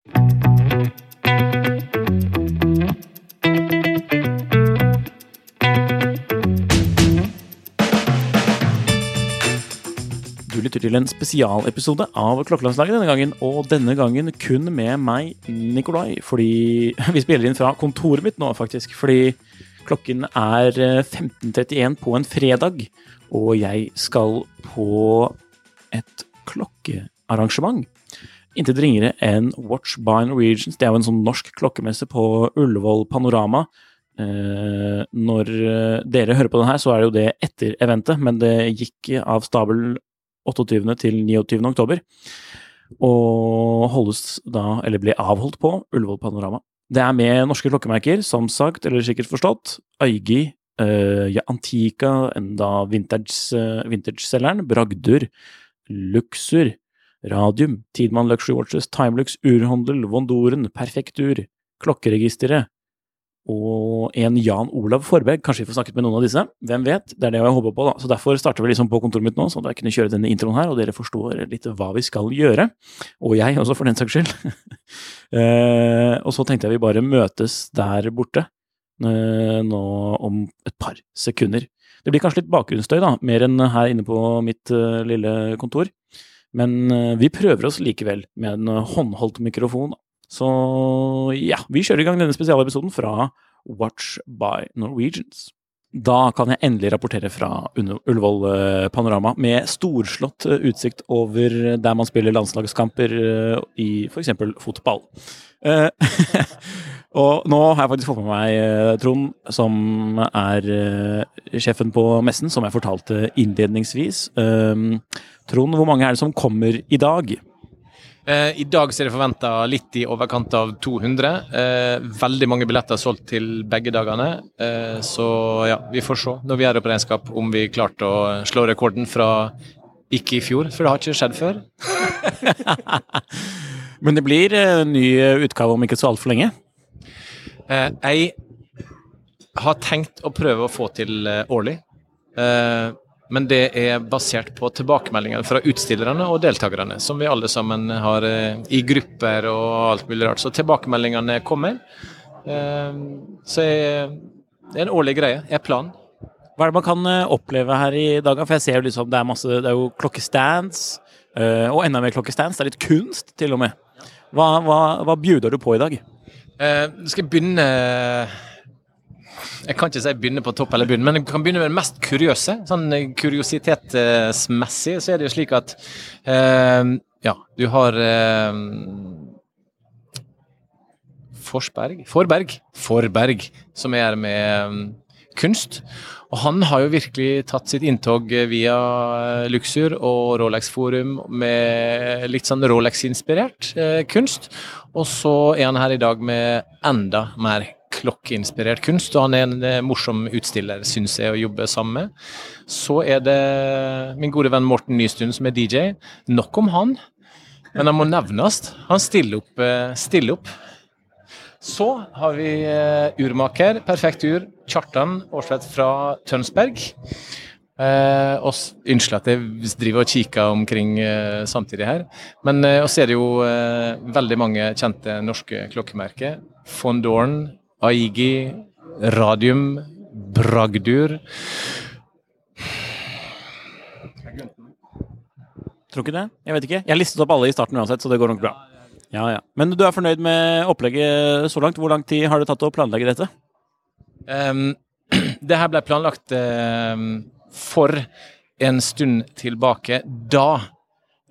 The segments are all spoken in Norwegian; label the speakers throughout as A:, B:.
A: Du lytter til en spesialepisode av Klokkelandslaget denne gangen, og denne gangen kun med meg, Nikolai, fordi vi spiller inn fra kontoret mitt nå, faktisk. Fordi klokken er eh, 15.31 på en fredag, og jeg skal på et klokkearrangement. Intet ringere enn Watch by Norwegians. Det er jo en sånn norsk klokkemesse på Ullevål Panorama. Eh, når eh, dere hører på den her, så er det jo det etter eventet, men det gikk av stabel 28. til 29. oktober. Og holdes da, eller ble avholdt på, Ullevål Panorama. Det er med norske klokkemerker, som sagt, eller sikkert forstått. Aigi, eh, ja, Antica, enda vintage-selgeren, vintage Bragdur, Luxur, Radium, Tidmann Luxury Watches, Timelux, Urhandel, Vondoren, Perfektur, Klokkeregisteret, og en Jan Olav Forberg. Kanskje vi får snakket med noen av disse. Hvem vet? Det er det jeg håper på, da. Så derfor starter vi liksom på kontoret mitt nå, så at jeg kunne kjøre denne introen her, og dere forstår litt hva vi skal gjøre. Og jeg også, for den saks skyld. eh, og så tenkte jeg vi bare møtes der borte eh, nå om et par sekunder. Det blir kanskje litt bakgrunnsstøy, da, mer enn her inne på mitt eh, lille kontor. Men uh, vi prøver oss likevel med en uh, håndholdt mikrofon. Så ja, vi kjører i gang denne spesialepisoden fra Watch by Norwegians. Da kan jeg endelig rapportere fra Ullevål Panorama med storslått utsikt over der man spiller landslagskamper i f.eks. fotball. Og nå har jeg faktisk fått med meg Trond, som er sjefen på messen, som jeg fortalte innledningsvis. Trond, hvor mange er det som kommer i dag?
B: Eh, I dag så er det forventa litt i overkant av 200. Eh, veldig mange billetter solgt til begge dagene. Eh, så ja, vi får se når vi gjør opp regnskap om vi klarte å slå rekorden fra ikke i fjor, for det har ikke skjedd før.
A: Men det blir en ny utgave om ikke så altfor lenge?
B: jeg har tenkt å prøve å få til årlig. Men det er basert på tilbakemeldinger fra utstillerne og deltakerne, som vi alle sammen har i grupper og alt mulig rart. Så tilbakemeldingene kommer. Så det er en årlig greie, er planen.
A: Hva er det man kan oppleve her i dag? For jeg ser jo liksom det er masse Det er jo klokkestands, og enda mer klokkestands. Det er litt kunst, til og med. Hva, hva, hva bjuder du på i dag?
B: Uh, skal jeg begynne Jeg kan ikke si begynne på topp eller begynne, men jeg kan begynne med det mest kuriøse. Sånn kuriositetsmessig så er det jo slik at eh, Ja, du har eh, Forsberg Forberg. Forberg, som er med um, kunst. Og han har jo virkelig tatt sitt inntog via Luxur og Rolex Forum med litt sånn Rolex-inspirert eh, kunst. Og så er han her i dag med enda mer klokkeinspirert kunst, og han er en morsom utstiller, syns jeg, å jobbe sammen med. Så er det min gode venn Morten Nystuen som er DJ. Nok om han, men han må nevnes. Han stiller opp. Stiller opp. Så har vi uh, urmaker, perfekt ur, Kjartan Aarseth fra Tønsberg. Eh, og Unnskyld at jeg driver og kikker omkring eh, samtidig her. Men eh, er det jo veldig mange kjente norske klokkemerker. Von Dorn, Aigi, Radium, Bragdur.
A: Tror ikke det? Jeg vet ikke. Jeg listet opp alle i starten uansett, så det går nok bra. Ja, ja. Men du er fornøyd med opplegget så langt? Hvor lang tid har det tatt å planlegge dette?
B: Um, det her ble planlagt um, for en stund tilbake, da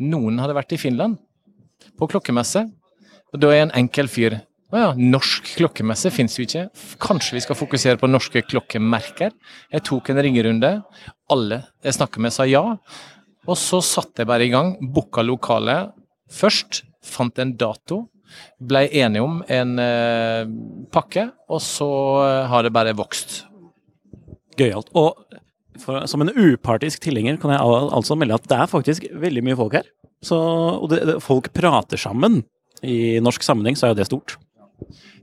B: noen hadde vært i Finland på klokkemesse. Og da er jeg en enkel fyr. Ja, norsk klokkemesse fins jo ikke. Kanskje vi skal fokusere på norske klokkemerker? Jeg tok en ringerunde. Alle jeg snakket med, sa ja. Og så satte jeg bare i gang. Booka lokalet først. Fant en dato. Ble enige om en eh, pakke, og så eh, har det bare vokst.
A: Gøyalt. Og for, som en upartisk tilhenger kan jeg al altså melde at det er faktisk veldig mye folk her. Så, og det, det, folk prater sammen. I norsk sammenheng så er jo det stort.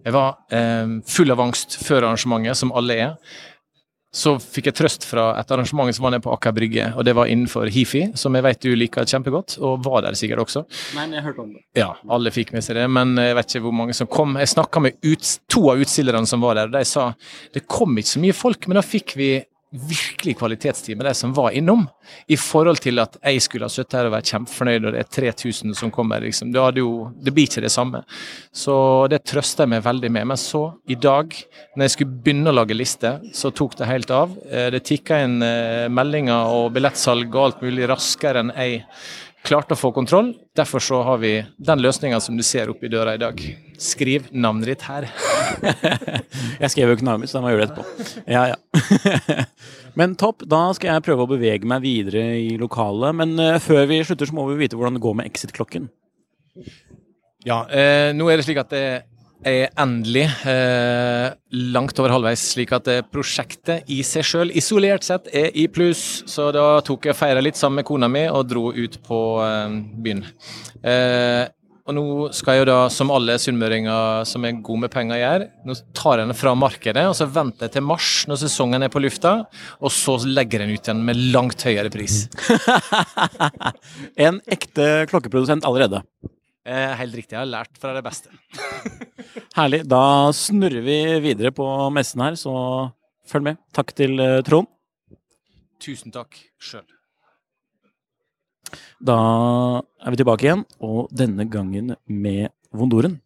B: Jeg var eh, full av angst før arrangementet, som alle er. Så fikk jeg trøst fra et arrangement som var nede på Aker Brygge, og det var innenfor Hifi, som jeg vet du liker kjempegodt, og var der sikkert også.
A: Men jeg hørte om det.
B: Ja, alle fikk med seg det, men jeg vet ikke hvor mange som kom. Jeg snakka med ut, to av utstillerne som var der, og de sa det kom ikke så mye folk, men da fikk vi virkelig kvalitetstid med de som var innom, i forhold til at jeg skulle ha sittet her og vært kjempefornøyd, og det er 3000 som kommer. Liksom. Det, jo, det, blir ikke det samme. Så det trøster jeg meg veldig med. Men så, i dag, når jeg skulle begynne å lage liste, så tok det helt av. Eh, det tikka inn eh, meldinger og billettsalg og alt mulig raskere enn jeg klarte å få kontroll. Derfor så har vi den løsninga som du ser oppi døra i dag. Skriv navnet ditt her.
A: jeg skrev jo ikke navnet mitt, så da må jeg gjøre det etterpå. Ja, ja. Men topp, da skal jeg prøve å bevege meg videre i lokalet. Men uh, før vi slutter, så må vi vite hvordan det går med exit-klokken.
B: Ja, eh, nå er det slik at det er endelig eh, langt over halvveis, slik at eh, prosjektet i seg sjøl isolert sett er i pluss. Så da tok jeg feira litt sammen med kona mi og dro ut på eh, byen. Eh, og nå skal jeg jo da, som alle sunnmøringer som er gode med penger gjør, nå tar jeg den fra markedet, og så venter jeg til mars når sesongen er på lufta, og så legger jeg den ut igjen med langt høyere pris.
A: en ekte klokkeprodusent allerede.
B: Eh, helt riktig. Jeg har lært fra det beste.
A: Herlig. Da snurrer vi videre på messen her, så følg med. Takk til uh, Trond.
B: Tusen takk sjøl.
A: Da er vi tilbake igjen, og denne gangen med Vondoren.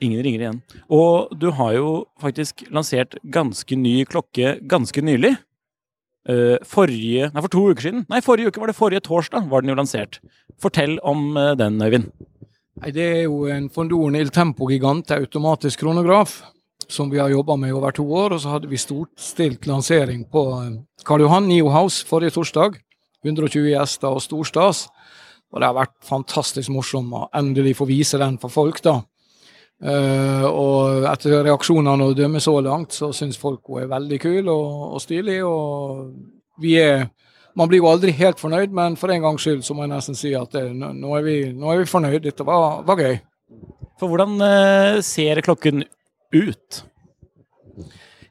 A: Ingen ringer igjen. Og du har jo faktisk lansert ganske ny klokke ganske nylig. Uh, forrige Nei, for to uker siden. Nei, forrige uke var det forrige torsdag var den jo lansert. Fortell om den, Øyvind.
C: Nei, Det er jo en Fondoren Il Tempo Gigante automatisk kronograf som vi har jobba med i over to år. Og så hadde vi storstilt lansering på eh, Karl Johan Nio House forrige torsdag. 120 gjester og storstas. Og det har vært fantastisk morsomt å endelig få vise den for folk, da. Uh, og etter reaksjonene å dømme så langt, så syns folk hun er veldig kul og, og stilig. Og vi er man blir jo aldri helt fornøyd, men for en gangs skyld så må jeg nesten si at det, nå, er vi, nå, er vi, fornøyd. Dette var, var gøy.
A: For hvordan uh, ser klokken ut?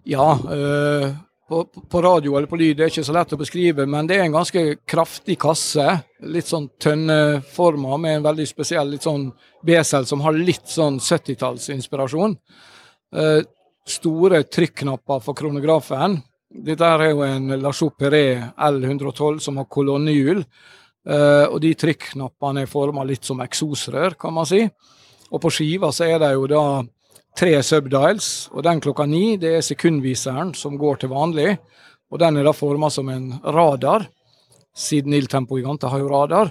C: Ja, uh, på, på, radio eller på lyd det er ikke så lett å beskrive, men det er en ganske kraftig kasse. Litt sånn tønneforma med en veldig spesiell litt sånn besel som har litt sånn 70-tallsinspirasjon. Uh, store trykknapper for kronografen. Dette er jo en La Chouperet L112 som har kolonnehjul. Uh, og de trykknappene er forma litt som eksosrør, kan man si. Og på skiva så er det jo da tre subdials, og den klokka ni det er sekundviseren som går til vanlig. Og den er da forma som en radar, siden Il Tempo Gigante har jo radar.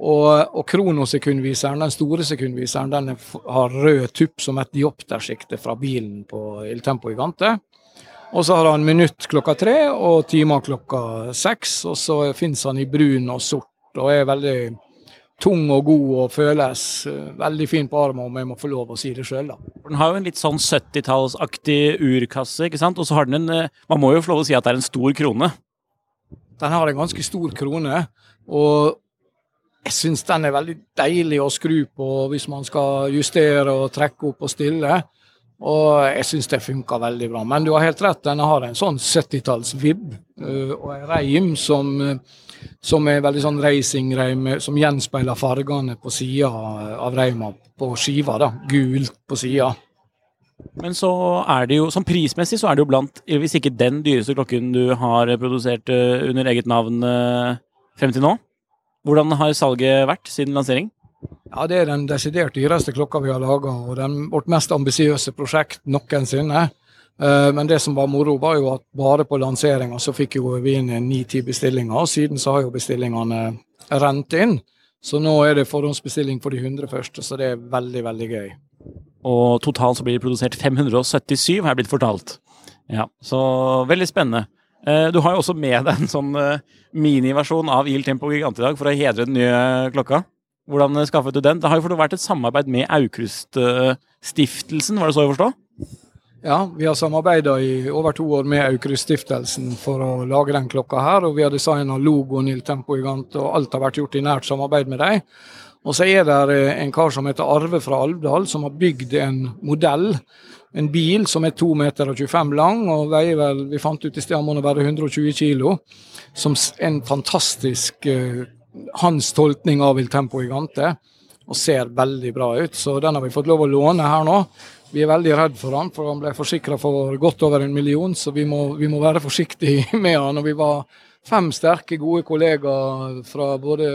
C: Og, og kronosekundviseren, den store sekundviseren, den har rød tupp som et diopterskikte fra bilen på Il Tempo Gigante. Og så har han minutt klokka tre og timer klokka seks. Og så fins han i brun og sort og er veldig tung og god og føles eh, veldig fin på armen, om jeg må få lov å si det sjøl, da.
A: Den har jo en litt sånn 70-tallsaktig urkasse, ikke sant. Og så har den en eh, Man må jo få lov å si at det er en stor krone?
C: Den har en ganske stor krone, og jeg syns den er veldig deilig å skru på hvis man skal justere og trekke opp og stille. Og jeg syns det funka veldig bra. Men du har helt rett, den har en sånn 70-talls-vib uh, og en reim som, uh, som, er veldig sånn racing-reim som gjenspeiler fargene på sida av reima på skiva. da, Gult på sida.
A: Men så er det jo, som prismessig så er det jo blant, hvis ikke den dyreste klokken du har produsert under eget navn frem til nå? Hvordan har salget vært siden lansering?
C: Ja, Det er den desidert dyreste klokka vi har laga, og den, vårt mest ambisiøse prosjekt noensinne. Eh, men det som var moro, var jo at bare på lanseringa så fikk jo vi inn ni-ti bestillinger. og Siden så har jo bestillingene rent inn. Så nå er det forhåndsbestilling for de 100 første, så det er veldig, veldig gøy.
A: Og totalt så blir det produsert 577, har jeg blitt fortalt. Ja, Så veldig spennende. Eh, du har jo også med deg en sånn eh, miniversjon av Il Tempo Gigant i dag for å hedre den nye klokka. Hvordan eh, skaffet du den? Det har jo vært et samarbeid med Aukrust-stiftelsen, var det så å forstå?
C: Ja, vi har samarbeida i over to år med Aukrust-stiftelsen for å lage den klokka her. Og vi har designa logoen Il Tempo Gigant, og alt har vært gjort i nært samarbeid med dem. Og så er det en kar som heter Arve fra Alvdal, som har bygd en modell en bil som er 2,25 meter og 25 lang og veier vel Vi fant ut i sted må være 120 kilo. Som en fantastisk uh, hans tolkning av Il Tempo Gigante. Og ser veldig bra ut. Så den har vi fått lov å låne her nå. Vi er veldig redd for han, for han ble forsikra for godt over en million, så vi må, vi må være forsiktige med han. Og vi var fem sterke, gode kollegaer fra både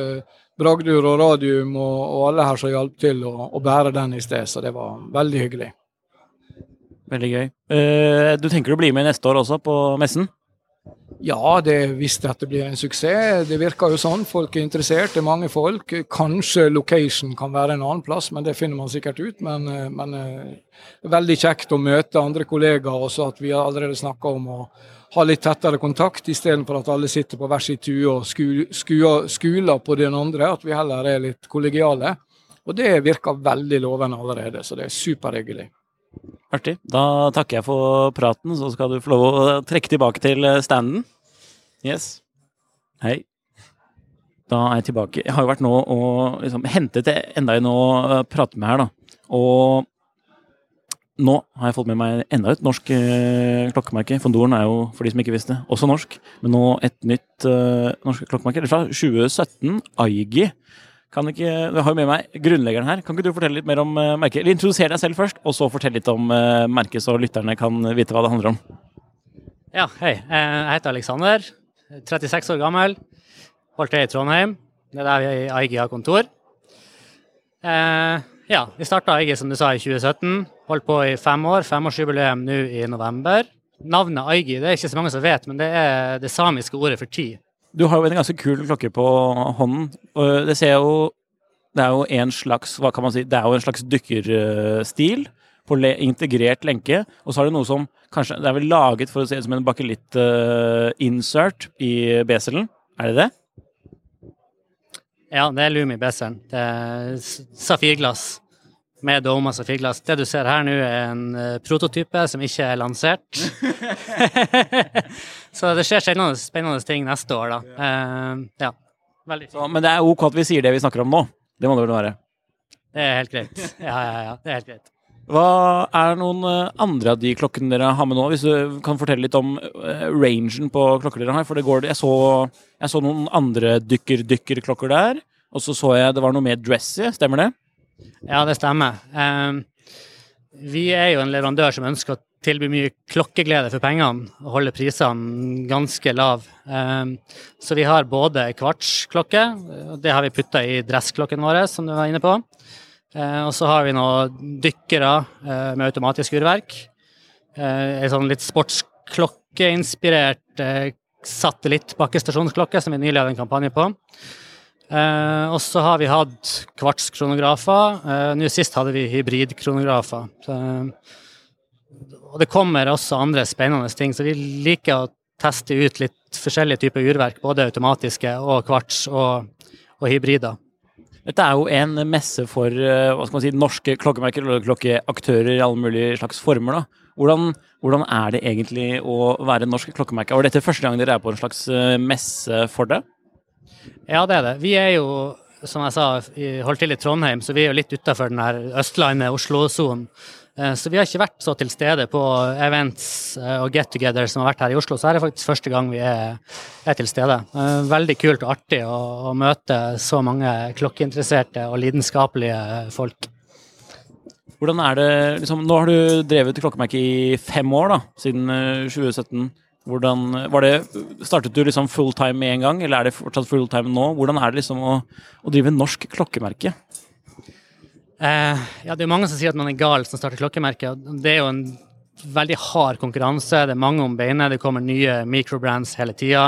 C: Bragdur og Radium og, og alle her som hjalp til å, å bære den i sted, så det var veldig hyggelig.
A: Veldig gøy. Uh, du tenker å bli med neste år også, på messen?
C: Ja, det, hvis dette blir en suksess. Det virker jo sånn. Folk er interessert, det er mange folk. Kanskje location kan være en annen plass, men det finner man sikkert ut. Men, eh, men uh, veldig kjekt å møte andre kollegaer også, at vi har allerede snakka om å ha litt tettere kontakt, istedenfor at alle sitter på hver sin tue og skuler på den andre. At vi heller er litt kollegiale. Og det virker veldig lovende allerede, så det er superhyggelig.
A: Artig. Da takker jeg for praten, så skal du få lov å trekke tilbake til standen. Yes. Hei. Da er jeg tilbake. Jeg har jo vært nå og liksom hentet enda en å prate med her, da. Og nå har jeg fått med meg enda et norsk eh, klokkemerke. Fondoren er jo, for de som ikke visste, også norsk. Men nå et nytt eh, norsk klokkemerke. Det er fra 2017. Aigi kan ikke, du har jo med meg grunnleggeren her. Kan ikke du fortelle litt mer om uh, merket? Eller introdusere deg selv først, og så fortelle litt om uh, merket, så lytterne kan vite hva det handler om.
D: Ja, hei. Eh, jeg heter Aleksander. 36 år gammel. Holdt til i Trondheim. Det er der vi i AIG har kontor. Uh, ja, vi starta AIG som du sa i 2017. Holdt på i fem år. Femårsjubileum nå i november. Navnet AIGI det er ikke så mange som vet, men det er det samiske ordet for tid.
A: Du har jo en ganske kul klokke på hånden. og Det ser jo Det er jo en slags hva kan man si, det er jo en slags dykkerstil på integrert lenke. Og så har du noe som kanskje Det er vel laget for å se ut som en bakelitt-insert i beselen. Er det det?
D: Ja, det er Lumi beselen. Det er safirglass med domer som safirglass. Det du ser her nå, er en uh, prototype som ikke er lansert. så det skjer spennende, spennende, ting neste år, da. Uh, ja.
A: Veldig så, Men det er OK at vi sier det vi snakker om nå? Det må det vel være?
D: Det er helt greit. Ja, ja, ja. Det er helt greit.
A: Hva er noen eh, andre av de klokkene dere har med nå? Hvis du kan fortelle litt om rangen på klokker dere har. For det går, jeg, så, jeg så noen andre dykker-dykker-klokker der. Og så så jeg det var noe mer dressy, stemmer det?
D: Ja, det stemmer. Um, vi er jo en leverandør som ønsker å tilby mye klokkeglede for pengene og holde prisene ganske lav. Um, så vi har både kvartsklokke, det har vi putta i dressklokken vår, som du var inne på. Uh, og så har vi noen dykkere uh, med automatisk urverk. En sånn litt sportsklokkeinspirert uh, satellitt-bakkestasjonsklokke som vi nylig hadde en kampanje på. Eh, og så har vi hatt kvartskronografer. Eh, Nå sist hadde vi hybridkronografer. Eh, og det kommer også andre spennende ting, så vi liker å teste ut litt forskjellige typer urverk. Både automatiske og kvarts og, og hybrider.
A: Dette er jo en messe for eh, si, norske klokkemerker og klokkeaktører i alle mulige slags former. da. Hvordan, hvordan, er det egentlig å være norsk klokkemerke? Var dette første gang dere er på en slags eh, messe for det?
D: Ja, det er det. Vi er jo, som jeg sa, holdt til i Trondheim, så vi er jo litt utafor den her Østlandet-Oslo-sonen. Eh, så vi har ikke vært så til stede på events eh, og get together som har vært her i Oslo. Så her er faktisk første gang vi er, er til stede. Eh, veldig kult og artig å, å møte så mange klokkeinteresserte og lidenskapelige folk.
A: Hvordan er det, liksom, Nå har du drevet klokkemerke i fem år, da, siden 2017. Hvordan, var det, startet du liksom fulltime med en gang, eller er det fortsatt fulltime nå? Hvordan er det liksom å, å drive norsk klokkemerke?
D: Eh, ja, det er mange som sier at man er gal som starter klokkemerke. Det er jo en veldig hard konkurranse. Det er mange om beinet. Det kommer nye microbrands hele tida.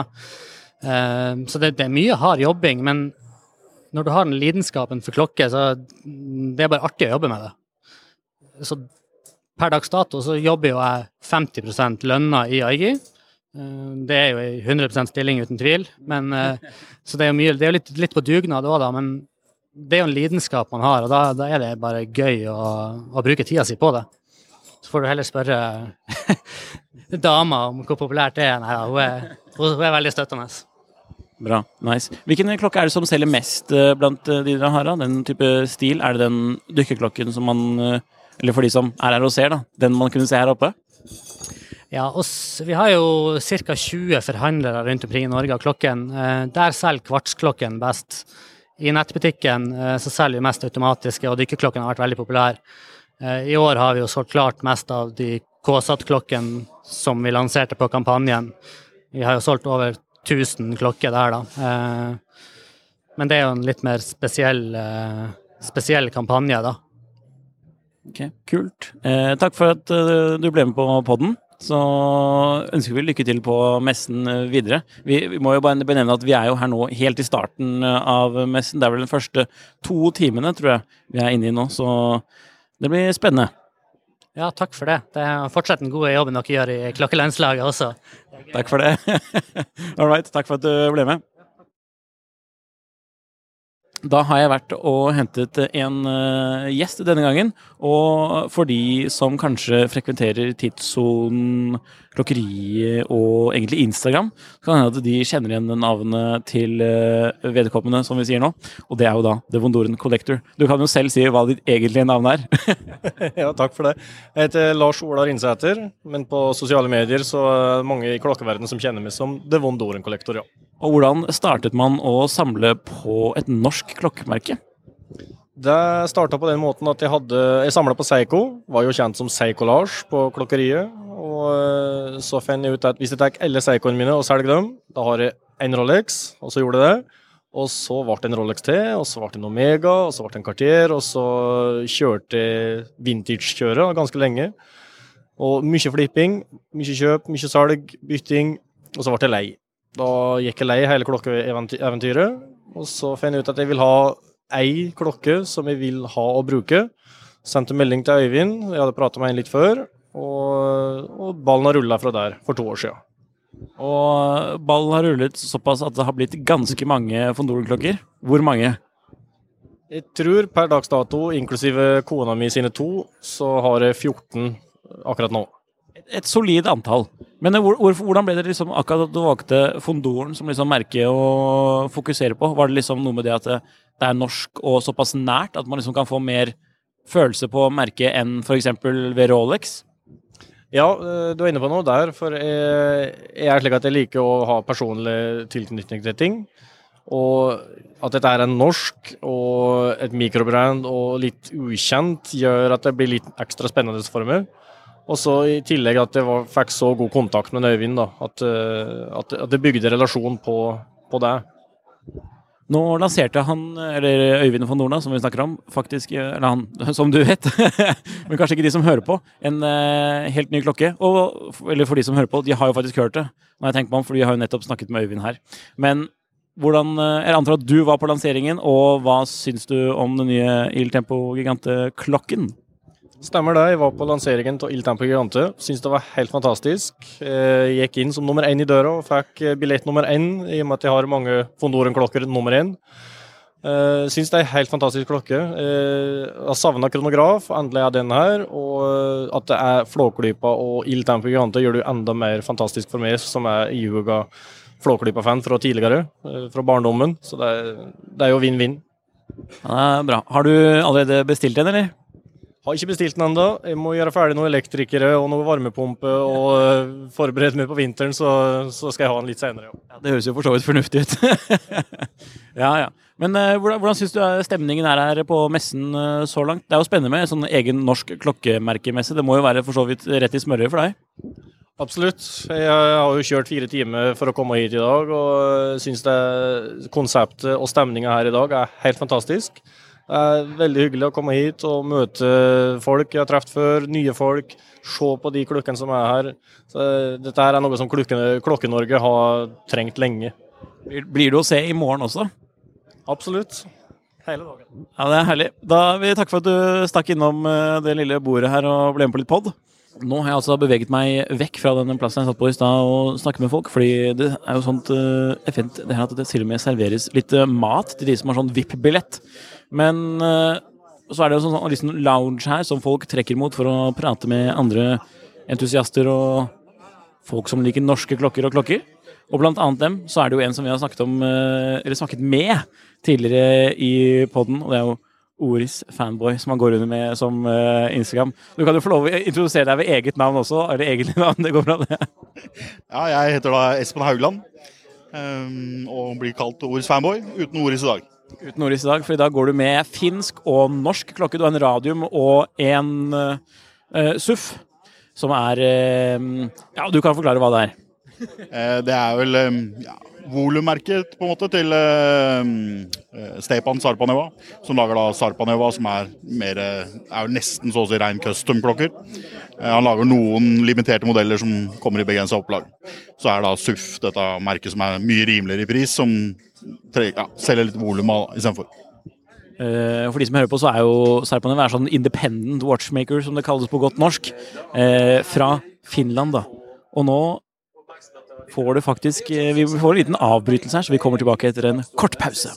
D: Eh, så det, det, er mye hard jobbing. Men når du har den lidenskapen for klokke, så det er bare artig å jobbe med det. Så per dags dato så jobber jo jeg 50% lønna i AIGI. Eh, det er jo ei 100% stilling, uten tvil. Men, eh, så det er jo mye, det er litt, litt på dugnad òg, da. Men det er jo en lidenskap man har, og da, da er det bare gøy å, å, bruke tida si på det. Så får du heller spørre dama om hvor populært det er. Nei hun er, hun er veldig støttende.
A: Bra. Nice. Hvilken klokke er det som selger mest eh, blant de dere har? Da? Den type stil? Er det den dykkerklokken som man Eller for de som er her og ser, da. Den man kunne se her oppe?
D: Ja, oss, Vi har jo ca. 20 forhandlere rundt omkring i Norge av klokken. Eh, der selger kvartsklokken best. I nettbutikken eh, så selger vi mest automatiske, og dykkerklokken har vært veldig populær. Eh, I år har vi jo solgt klart mest av de KSAT-klokkene som vi lanserte på kampanjen. Vi har jo solgt over 1000 klokker der, da. Men det er jo en litt mer spesiell, spesiell kampanje, da.
A: Ok, Kult. Eh, takk for at du ble med på podden så ønsker vi lykke til på messen videre. Vi, vi, må jo bare benevne at vi er jo her nå helt i starten eh, av messen. Det er vel den første to timene, tror jeg, vi er inne i nå. Så det blir spennende.
D: Ja, takk for det. Det er Fortsett den gode jobben dere gjør i Klokkelandslaget også.
A: Takk for det. All right. Takk for at du ble med. Da har jeg vært og hentet en uh, gjest denne gangen. Og for de som kanskje frekventerer tidssonen, klokkeriet og egentlig Instagram, så kan det hende at de kjenner igjen navnet til uh, vedkommende, som vi sier nå. Og det er jo da The Vondoren Collector. Du kan jo selv si hva ditt egentlige navn er.
E: ja, takk for det. Jeg heter Lars Ola Rinsæter, men på sosiale medier så er det mange i klokkeverdenen som kjenner meg som The Vondoren Collector, ja.
A: Og hvordan startet man å samle på et norsk klokkemerke?
E: Det starta på den måten at jeg hadde Jeg samla på Seiko. Var jo kjent som Seiko-Lars på klokkeriet. Og eh, så fant jeg ut at hvis jeg tar alle Seikoene mine og selger dem, da har jeg én Rolex, og så gjorde jeg det. Og så ble det en Rolex til, og så ble det en Omega, og så ble det en Cartier, og så kjørte jeg vintage-kjøret ganske lenge. Og mye flipping, mye kjøp, mye salg, bytting, og så ble jeg lei. Da gikk jeg lei hele klokkeeventyret, og så fant jeg ut at jeg vil ha ei klokke som jeg vil ha å bruke. Sendte melding til Øyvind, jeg hadde prata med en litt før, og, og ballen har rulla fra der for to år siden.
A: Og ballen har rullet såpass at det har blitt ganske mange Fondoren-klokker. Hvor mange?
E: Jeg tror per dags dato, inklusive kona mi sine to, så har jeg 14 akkurat nå
A: et solid antall. Men hvor, hvordan ble det liksom akkurat at du valgte Fondoren som liksom merke å fokusere på? Var det liksom noe med det at det, det er norsk og såpass nært at man liksom kan få mer følelse på merket enn f.eks. ved Rolex?
E: Ja, eh, du er inne på noe der. For jeg, jeg er slik at jeg liker å ha personlig tilknytning til ting. Og at dette er en norsk og et mikrobrand og litt ukjent, gjør at det blir litt ekstra spennende for meg. Og så i tillegg at jeg var, fikk så god kontakt med Øyvind, da, at, eh, at, at det bygde relasjon på, på, det.
A: Nå lanserte han, eller Øyvind von Norna, som vi snakker om, faktisk, eller han, som du vet, men kanskje ikke de som hører på, en uh, helt ny klokke. Og, eller for de som hører på, de har jo faktisk hørt det, når jeg tenker meg om, for de har jo nettopp snakket med Øyvind her. Men hvordan, eh, jeg antar at du var på lanseringen, og hva syns du om den nye Il Tempo Gigante-klokken?
E: Stemmer det. Jeg var på lanseringen av Il Tempo Gigante. Syns det var helt fantastisk. Jeg gikk inn som nummer én i døra og fikk eh, billett nummer én, i og med at jeg har mange Fondoren-klokker nummer én. Uh, syns det er en helt fantastisk klokke. Jeg har savna kronograf, endelig er den her. Og at det er Flåklypa og Il Tempo Gigante gjør det enda mer fantastisk for meg, som er ihuga Flåklypa-fan fra tidligere, fra barndommen. Så det er, det er jo vinn-vinn.
A: Ja, bra. Har du allerede bestilt en, eller?
E: Har ikke bestilt den ennå. Må gjøre ferdig noen elektrikere og noe varmepumpe og uh, forberede meg på vinteren, så, så, skal jeg ha den litt senere. Ja.
A: ja det høres jo for så vidt fornuftig ut. ja, ja. Men uh, hvordan, hvordan syns du stemningen er her på messen uh, så langt? Det er jo spennende med sånn egen norsk klokkemerkemesse. Det må jo være for så vidt rett i smørøyet for deg?
E: Absolutt. Jeg har jo kjørt fire timer for å komme hit i dag, og syns konseptet og stemninga her i dag er helt fantastisk. Det er veldig hyggelig å komme hit og møte folk jeg har truffet før, nye folk. Se på de klokkene som er her. Så dette er noe som Klokke-Norge har trengt lenge.
A: Blir det å se i morgen også?
E: Absolutt. Hele dagen.
A: Ja, Det er herlig. Da vil jeg takke for at du stakk innom eh, det lille bordet her og ble med på litt pod. Nå har jeg altså beveget meg vekk fra den plassen jeg satt på i stad og snakket med folk, fordi det er jo sånt uh, effent det her at det til og med serveres litt mat til de som har sånn VIP-billett. Men uh, så er det jo sånn, sånn lounge her som folk trekker mot for å prate med andre entusiaster og folk som liker norske klokker og klokker. Og blant annet dem så er det jo en som vi har snakket om, eller snakket med tidligere i poden, og det er jo Oris fanboy, som han går under med som uh, Instagram. Du kan jo få lov å introdusere deg ved eget navn også. Eller egentlig navn, det går bra, det.
F: ja, jeg heter da Espen Haugland. Og blir kalt Oris fanboy, uten Oris i dag.
A: Uten Oris i dag, for i dag går du med finsk og norsk klokke. Du har en radium og en uh, SUF, som er uh, Ja, du kan forklare hva det er.
F: Det er vel um, ja, volummerket på en måte til eh, Stepan Sarpaneva, som lager da Sarpaneva, som er, mer, er nesten så å si rein custom-klokker. Eh, han lager noen limiterte modeller som kommer i begrensa opplag. Så er da SUF dette merket som er mye rimeligere i pris, som ja, selger litt volum istedenfor.
A: For de som hører på, så er jo Sarpaneva er sånn independent watchmaker, som det kalles på godt norsk, uh, fra Finland. da. Og nå får det faktisk eh, Vi får en liten avbrytelse her, så vi kommer tilbake etter en kort pause.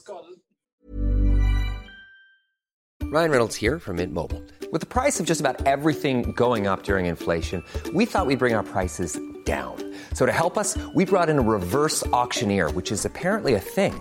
G: Ryan Reynolds here from Mint Mobile. With the price of just about everything going up during inflation, we thought we'd bring our prices down. So to help us, we brought in a reverse auctioneer, which is apparently a thing.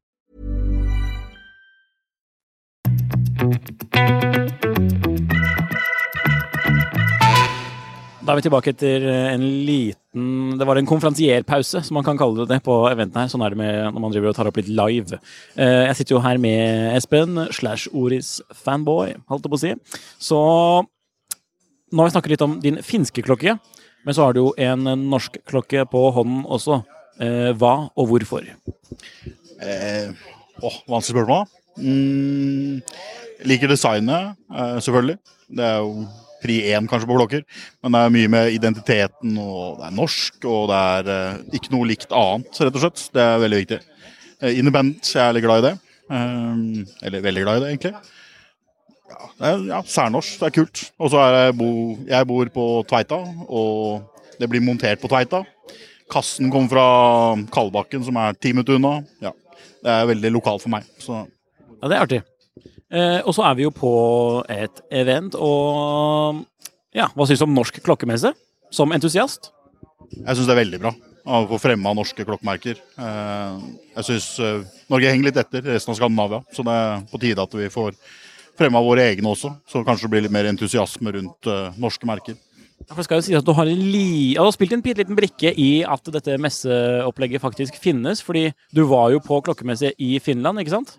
A: Da er vi tilbake etter en liten Det var en konferansierpause, som man kan kalle det på eventen her. Sånn er det med når man driver og tar opp litt live. Eh, jeg sitter jo her med Espen slash Oris fanboy, holdt jeg på å si. Så nå har vi snakket litt om din finske klokke, men så har du jo en norsk klokke på hånden også. Eh, hva og hvorfor?
F: Eh, å, vanskelig spørsmål. Mm, liker designet, eh, selvfølgelig. Det er jo pri én kanskje på blokker, Men det er mye med identiteten, og det er norsk, og det er eh, ikke noe likt annet, rett og slett. Det er veldig viktig. Eh, independent, jeg er litt glad i det. Eller veldig glad i det, egentlig. Ja, det er ja, særnorsk, det er kult. Og så er jeg, bo, jeg bor på Tveita, og det blir montert på Tveita. Kassen kommer fra Kalbakken, som er ti minutter unna. Ja, det er veldig lokalt for meg. Så.
A: Ja, det er artig. Eh, og så er vi jo på et event, og ja, hva syns du om norsk klokkemesse? Som entusiast?
F: Jeg syns det er veldig bra å få fremma norske klokkemerker. Eh, jeg syns eh, Norge henger litt etter resten av Skandinavia, så det er på tide at vi får fremma våre egne også. Så kanskje det blir litt mer entusiasme rundt eh, norske merker.
A: Ja, for skal jo si at Du har, li... ja, du har spilt en liten brikke i at dette messeopplegget faktisk finnes. fordi du var jo på klokkemesse i Finland, ikke sant?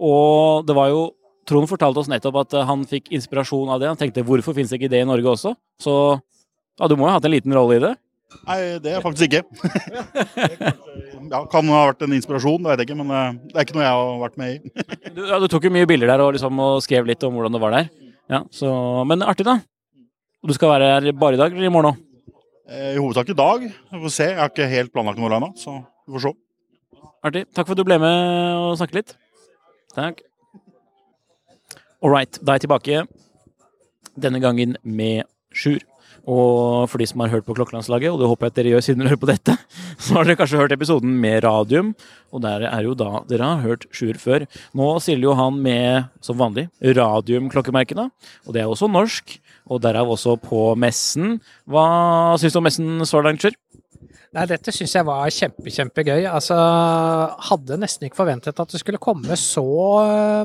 A: Og det var jo Trond fortalte oss nettopp at eh, han fikk inspirasjon av det. Han tenkte hvorfor finnes ikke det i Norge også? Så ja, du må jo ha hatt en liten rolle i det?
F: Nei, det er faktisk ikke. ja, kan ha vært en inspirasjon, det vet jeg ikke, men eh, det er ikke noe jeg har vært med i.
A: du, ja, du, tok jo mye bilder der og, liksom, og, skrev litt om hvordan det var der. Ja, så, men artig, da. Du skal være her bare i dag eller i morgen òg?
F: Eh, I hovedsak i dag. Vi får se. Jeg har ikke helt planlagt noe ennå, så vi får se.
A: Artig. Takk for at du ble med og snakket litt. Takk. All right, da er jeg tilbake. Denne gangen med Sjur. Og for de som har hørt på Klokkelandslaget, og det håper jeg at dere gjør siden dere hører på dette, så har dere kanskje hørt episoden med Radium, og der er jo da dere har hørt Sjur før. Nå stiller jo han med, som vanlig, Radium-klokkemerkene, og det er også norsk, og derav også på messen. Hva syns du om messen så langt, Sjur?
H: Nei, dette syns jeg var kjempe, kjempegøy. Altså, hadde nesten ikke forventet at det skulle komme så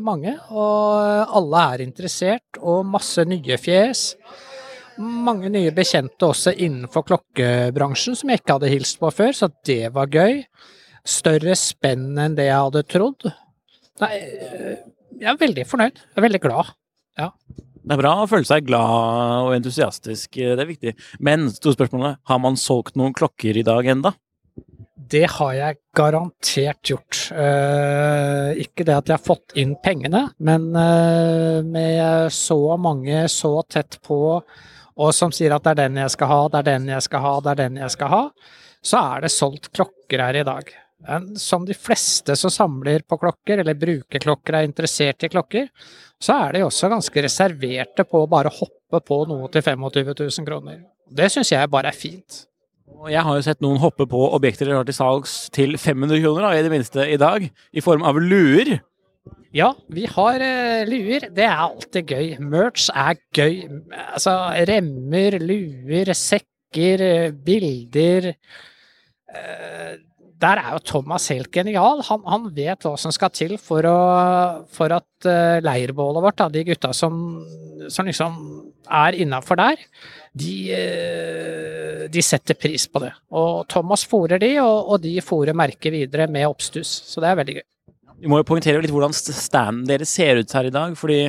H: mange. Og alle er interessert, og masse nye fjes mange nye bekjente også innenfor klokkebransjen som jeg ikke hadde hilst på før, så det var gøy. Større spenn enn det jeg hadde trodd. Nei, jeg er veldig fornøyd. Jeg er veldig glad. Ja.
A: Det er bra å føle seg glad og entusiastisk, det er viktig. Men storspørsmålet, har man solgt noen klokker i dag enda?
H: Det har jeg garantert gjort. Eh, ikke det at jeg har fått inn pengene, men eh, med så mange så tett på og som sier at det er den jeg skal ha, det er den jeg skal ha, det er den jeg skal ha, så er det solgt klokker her i dag. Som de fleste som samler på klokker, eller bruker klokker, er interessert i klokker, så er de også ganske reserverte på å bare hoppe på noe til 25 000 kroner. Det syns jeg bare er fint.
A: Jeg har jo sett noen hoppe på objekter dere har til salgs til 500 kroner, da, i det minste i dag, i form av luer.
H: Ja, vi har uh, luer. Det er alltid gøy. Merch er gøy. Altså remmer, luer, sekker, eh, bilder. Uh, der er jo Thomas helt genial. Han, han, vet hva som skal til for, å, for at uh, leirbålet vårt, da, de gutta som, som liksom er innafor der, de, de, setter pris på det. Og Thomas fòrer de, og, og de fòrer merket videre med oppstuss. Så det er veldig gøy.
A: Vi må jo poengtere litt hvordan standen deres ser ut her i dag. fordi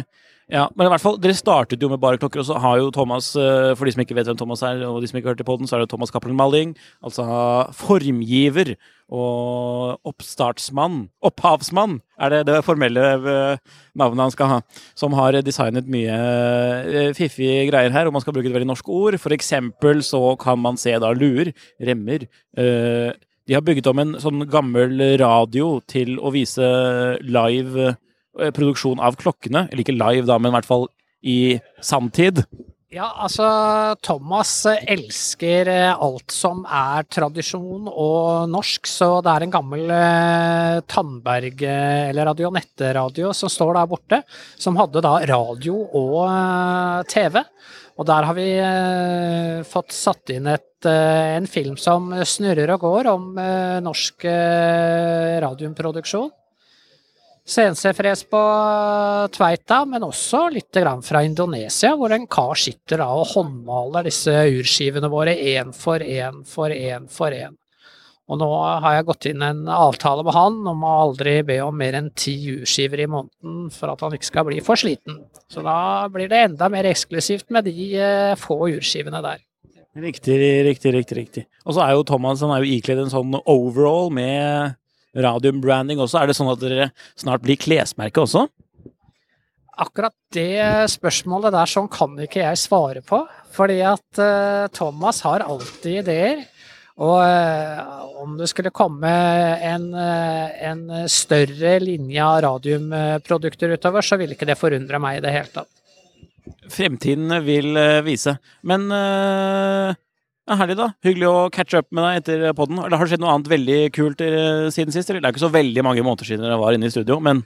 A: ja, men i hvert fall, Dere startet jo med bare klokker, og så har jo Thomas eh, For de som ikke vet hvem Thomas er, og de som ikke har hørt på den, så er det Thomas Cappelen Malling. Altså formgiver og oppstartsmann. Opphavsmann er det det formelle eh, navnet han skal ha. Som har designet mye eh, fiffige greier her, og man skal bruke et veldig norsk ord. For eksempel så kan man se da luer, remmer, de har bygget om en sånn gammel radio til å vise live produksjon av klokkene. Eller ikke live, da, men i hvert fall i sanntid.
H: Ja, altså Thomas elsker eh, alt som er tradisjon og norsk, så det er en gammel eh, Tandberg- eller Radionette-radio som står der borte, som hadde da radio og eh, TV. Og der har vi eh, fått satt inn et, eh, en film som snurrer og går om eh, norsk eh, radiumproduksjon. CNC-fres på Tveita, men også litt fra Indonesia, hvor en kar sitter og håndmaler disse urskivene våre én for én for én for én. Og nå har jeg gått inn en avtale med han om å aldri be om mer enn ti urskiver i måneden for at han ikke skal bli for sliten. Så da blir det enda mer eksklusivt med de eh, få urskivene der.
A: Riktig, riktig, riktig. riktig. Og så er jo Thomas han er jo ikledd en sånn overall med radiumbranding også. Er det sånn at dere snart blir klesmerke også?
H: Akkurat det spørsmålet der sånn kan ikke jeg svare på. Fordi at uh, Thomas har alltid ideer. Og uh, om det skulle komme en, uh, en større linje av radiumprodukter utover, så vil ikke det forundre meg i det hele tatt.
A: Fremtiden vil vise. Men ja, herlig, da. Hyggelig å catche up med deg etter poden. Har det skjedd noe annet veldig kult siden sist? Eller? Det er ikke så veldig mange måneder siden dere var inne i studio, men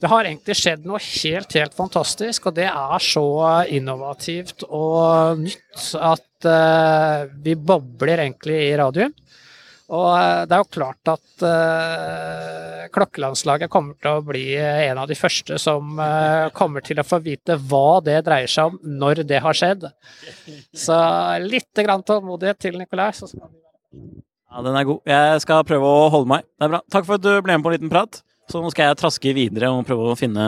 H: Det har egentlig skjedd noe helt, helt fantastisk, og det er så innovativt og nytt at uh, vi bobler egentlig i radioen. Og uh, det er jo klart at uh, klokkelandslaget kommer til å bli en av de første som kommer til å få vite hva det dreier seg om når det har skjedd. Så litt grann tålmodighet til Nikolai. Så skal
A: ja, den er god. Jeg skal prøve å holde meg. Det er bra. Takk for at du ble med på en liten prat. Så nå skal jeg traske videre og prøve å finne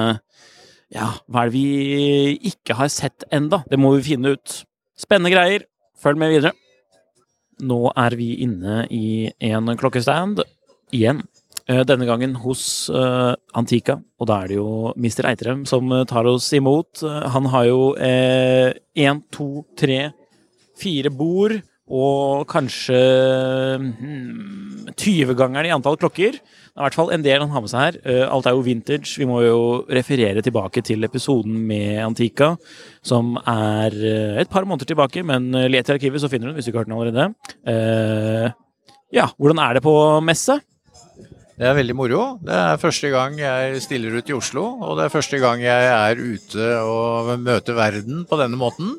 A: Ja, hva er det vi ikke har sett enda? Det må vi finne ut. Spennende greier. Følg med videre. Nå er vi inne i en klokkestand igjen. Eh, denne gangen hos uh, Antika, og da er det jo Mr. Eitrem som eh, tar oss imot. Han har jo én, to, tre, fire bord og kanskje hmm, 20-gangeren i antall klokker. Det er i hvert fall en del han har med seg her. Eh, alt er jo vintage. Vi må jo referere tilbake til episoden med Antika, som er eh, et par måneder tilbake, men eh, let i arkivet, så finner du den hvis du ikke har hørt den allerede. Uh, ja, hvordan er det på messe?
I: Det er veldig moro. Det er første gang jeg stiller ut i Oslo, og det er første gang jeg er ute og møter verden på denne måten.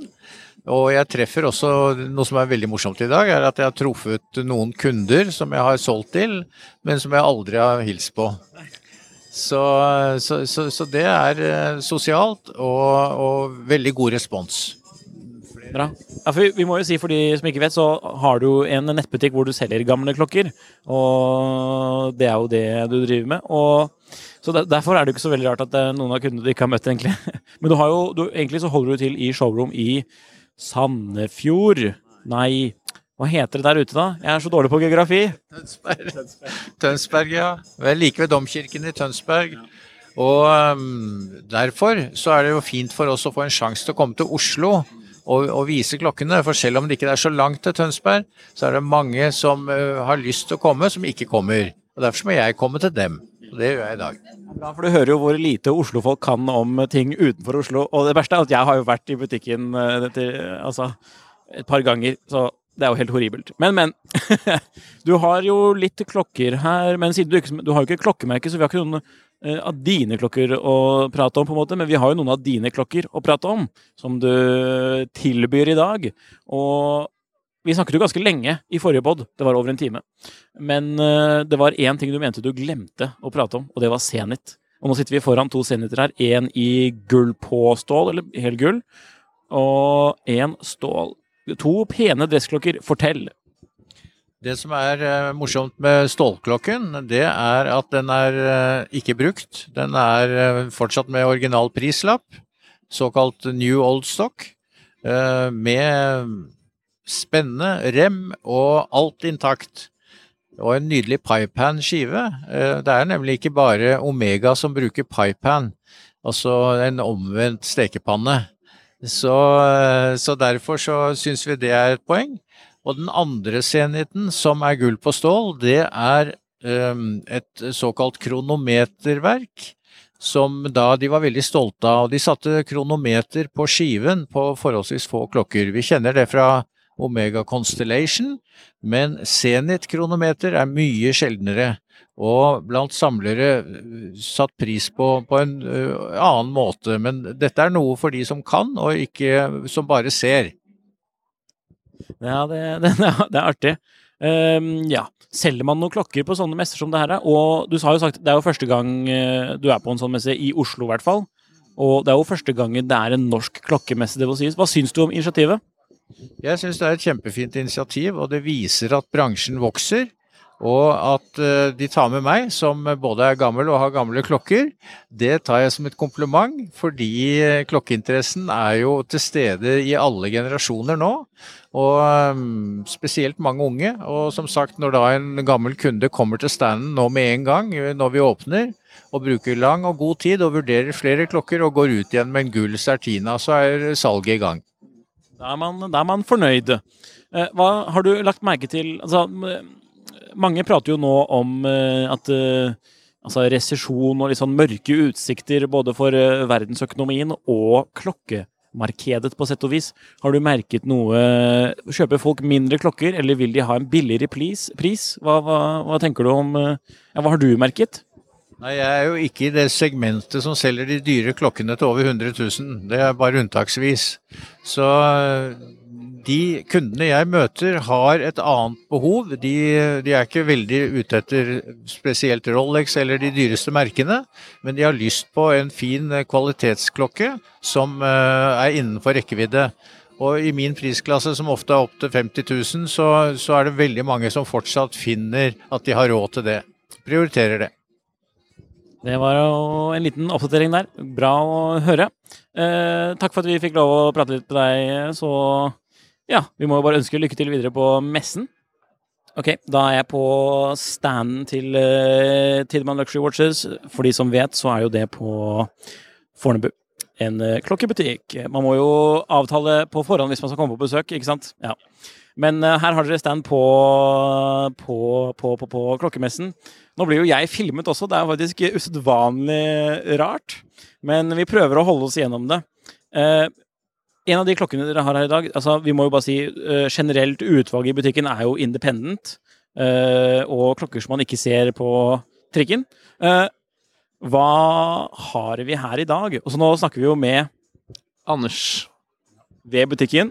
I: Og jeg treffer også noe som er veldig morsomt i dag, er at jeg har truffet noen kunder som jeg har solgt til, men som jeg aldri har hilst på. Så, så, så, så det er eh, sosialt og, og, veldig god respons.
A: Bra. Ja, vi, vi, må jo si for de som ikke vet, så har du en nettbutikk hvor du selger gamle klokker. Og det er jo det du driver med. Og så Derfor er det ikke så veldig rart at noen av kundene du ikke har møtt, egentlig. Men du har jo, du, egentlig så holder du til i showroom i Sandefjord. Nei, hva heter det der ute, da? Jeg er så dårlig på geografi.
I: Tønsberg. Tønsberg, ja. Vel like ved domkirken i Tønsberg. Og um, derfor så er det jo fint for oss å få en sjanse til å komme til Oslo og, og, vise klokkene. For selv om det ikke er så langt til Tønsberg, så er det mange som uh, har lyst til å komme, som ikke kommer. Og Derfor må jeg komme til dem. Og det gjør jeg i dag.
A: Bra, for Du hører jo hvor lite Oslo-folk kan om ting utenfor Oslo. Og det verste er at jeg har jo vært i butikken uh, altså, et par ganger. så det er jo helt horribelt. Men, men. du har jo litt klokker her. Men siden du, ikke, du har jo ikke klokkemerke, så vi har ikke noen uh, av dine klokker å prate om, på en måte. Men vi har jo noen av dine klokker å prate om, som du tilbyr i dag. Og vi snakket jo ganske lenge i forrige pod, det var over en time. Men uh, det var én ting du mente du glemte å prate om, og det var Zenit. Og nå sitter vi foran to Zeniter her. Én i gull på stål, eller hel gull, og én stål. To pene dressklokker. Fortell.
I: Det som er uh, morsomt med stålklokken, det er at den er uh, ikke brukt. Den er fortsatt med original prislapp, såkalt new old stock, med Spennende. Rem og alt intakt. Og en nydelig Pipan-skive. Eh, det er nemlig ikke bare Omega som bruker Pipan, altså en omvendt stekepanne. Så, eh, så derfor så syns vi det er et poeng. Og den andre senheten, som er gull på stål, det er um, et såkalt kronometerverk. Som da de var veldig stolte av. De satte kronometer på skiven på forholdsvis få klokker. Vi kjenner det fra Omega Constellation, men Zenit-kronometer er mye sjeldnere. Og blant samlere eh, satt pris på på en uh, annen måte. Men dette er noe for de som kan, og ikke som bare ser.
A: Ja, det, det, det er artig. Um, ja. Selger man noen klokker på sånne messer som det her er? Og du har jo sagt det er jo første gang uh, du er på en sånn messe, i Oslo i hvert fall. Og det er jo første gangen det er en norsk klokkemesse, det må sies. Hva syns du om initiativet?
I: Jeg syns det er et kjempefint initiativ, og det viser at bransjen vokser. Og at uh, de tar med meg, som både er gammel og har gamle klokker, det tar jeg som et kompliment, fordi uh, klokkeinteressen er jo til stede i alle generasjoner nå. Og um, spesielt mange unge. Og som sagt, når da en gammel kunde kommer til standen nå med en gang, når vi åpner, og bruker lang og god tid og vurderer flere klokker og går ut igjen med en gull sertina, så er salget i gang.
A: Da er man, da er man fornøyd. Eh, hva har du lagt merke til altså, Mange prater jo nå om eh, at eh, altså, resesjon og litt sånn mørke utsikter både for verdensøkonomien og klokkemarkedet, på sett og vis. Har du merket noe Kjøper folk mindre klokker, eller vil de ha en billigere pris? Hva, hva, hva tenker du om ja, Hva har du merket?
I: Nei, Jeg er jo ikke i det segmentet som selger de dyre klokkene til over 100 000. Det er bare unntaksvis. Så de kundene jeg møter, har et annet behov. De, de, er ikke veldig ute etter spesielt Rolex eller de dyreste merkene, men de har lyst på en fin kvalitetsklokke som eh, er innenfor rekkevidde. Og i min prisklasse, som ofte er opptil 50 000, så, så er det veldig mange som fortsatt finner at de har råd til det. Prioriterer det.
A: Det var jo en liten oppdatering der. Bra å høre. Eh, takk for at vi fikk lov å prate litt med deg. Så ja, vi må jo bare ønske lykke til videre på messen. Ok, da er jeg på standen til uh, Tidemann Luxury Watches. For de som vet, så er jo det på Fornebu. En uh, klokkebutikk. Man må jo avtale på forhånd hvis man skal komme på besøk, ikke sant? Ja. Men uh, her har dere stand på, på, på, på, på klokkemessen. Nå blir jo jeg filmet også, det er faktisk usedvanlig rart. Men vi prøver å holde oss gjennom det. Eh, en av de klokkene dere har her i dag altså Vi må jo bare si uh, generelt utvalget i butikken er jo independent. Uh, og klokker som man ikke ser på trikken. Uh, hva har vi her i dag? Og så nå snakker vi jo med
J: Anders.
A: Ved butikken.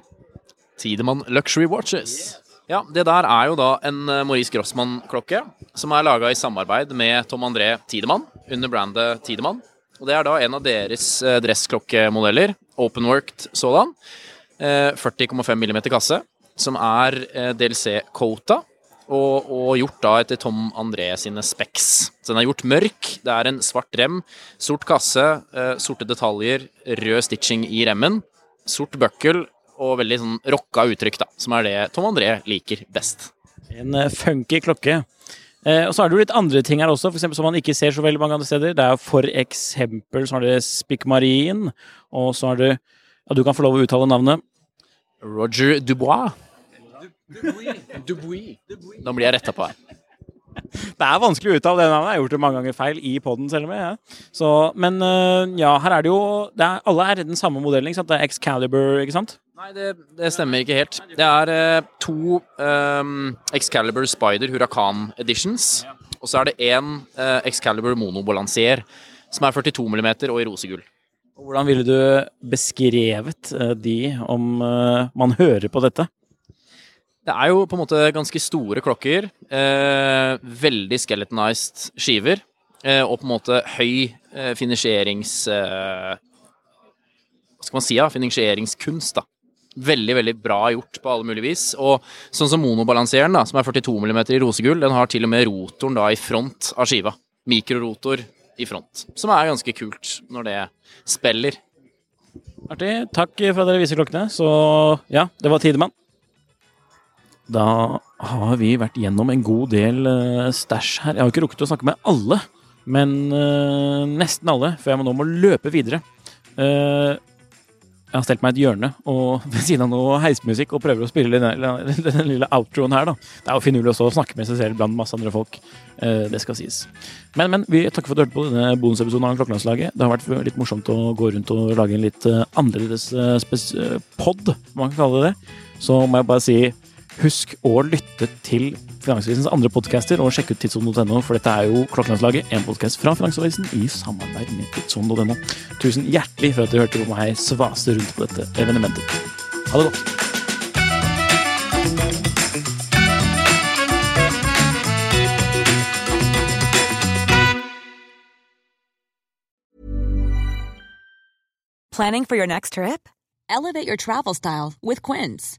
J: Tidemann Luxury Watches. Ja, det der er jo da en Maurice Grossmann-klokke som er laga i samarbeid med Tom André Tidemann under brandet Tidemann. Og det er da en av deres eh, dressklokkemodeller, openworked sådan. Eh, 40,5 mm kasse, som er eh, DLC-quota. Og, og gjort da etter Tom André sine specs. Så den er gjort mørk. Det er en svart rem, sort kasse, eh, sorte detaljer, rød stitching i remmen, sort buckle og veldig sånn rocka uttrykk, da, som er det Tom André liker best.
A: En eh, funky klokke. Eh, og så er det jo litt andre ting her også, for eksempel, som man ikke ser så veldig mange andre steder. Det er for eksempel så har det Spikmarin, og så har det Ja, du kan få lov å uttale navnet.
J: Roger Dubois. Nå blir jeg retta på her.
A: Det er vanskelig å uttale det navnet. Jeg har gjort det mange ganger feil i poden, selv om jeg ja. Så, Men eh, ja, her er det jo det er, Alle er den samme modellen, ikke sant? Det er Excalibur, ikke sant?
J: Nei, det, det stemmer ikke helt. Det er eh, to um, Excalibur Spider Huracan Editions. Og så er det én eh, Excalibur Monobalansier, som er 42 mm og i rosegull.
A: Hvordan ville du beskrevet eh, de om eh, man hører på dette?
J: Det er jo på en måte ganske store klokker. Eh, veldig skeletonized skiver. Eh, og på en måte høy eh, finisjerings... Eh, hva skal man si? Ja? Finisjeringskunst, da. Veldig, veldig bra gjort på alle mulige vis. Og sånn som monobalanseren, da, som er 42 mm i rosegull, den har til og med rotoren da i front av skiva. Mikrorotor i front. Som er ganske kult når det spiller.
A: Artig. Takk for at dere viser klokkene. Så ja, det var Tidemann. Da har vi vært gjennom en god del uh, stæsj her. Jeg har ikke rukket å snakke med alle, men uh, nesten alle, for jeg må nå må løpe videre. Uh, jeg har stelt meg et hjørne og ved siden av noe heismusikk og prøver å spille den, den, den lille outroen her, da. Det er jo finurlig også å snakke med seg selv blant masse andre folk. det skal sies. Men, men vi takker for at du hørte på denne bonusepisoden av Klokkelandslaget. Det har vært litt morsomt å gå rundt og lage en litt annerledes pod, man kan kalle det. Så må jeg bare si Husk å lytte til Finansavisens andre podcaster og sjekke ut tidssonen.no, for dette er jo Klokkelandslaget, en podkast fra Finansavisen i samarbeid med tidssonen.no. Tusen hjertelig for at du hørte på meg svase rundt på dette evenementet. Ha det godt.
K: Planning for your next trip? Elevate your travel style with Quince.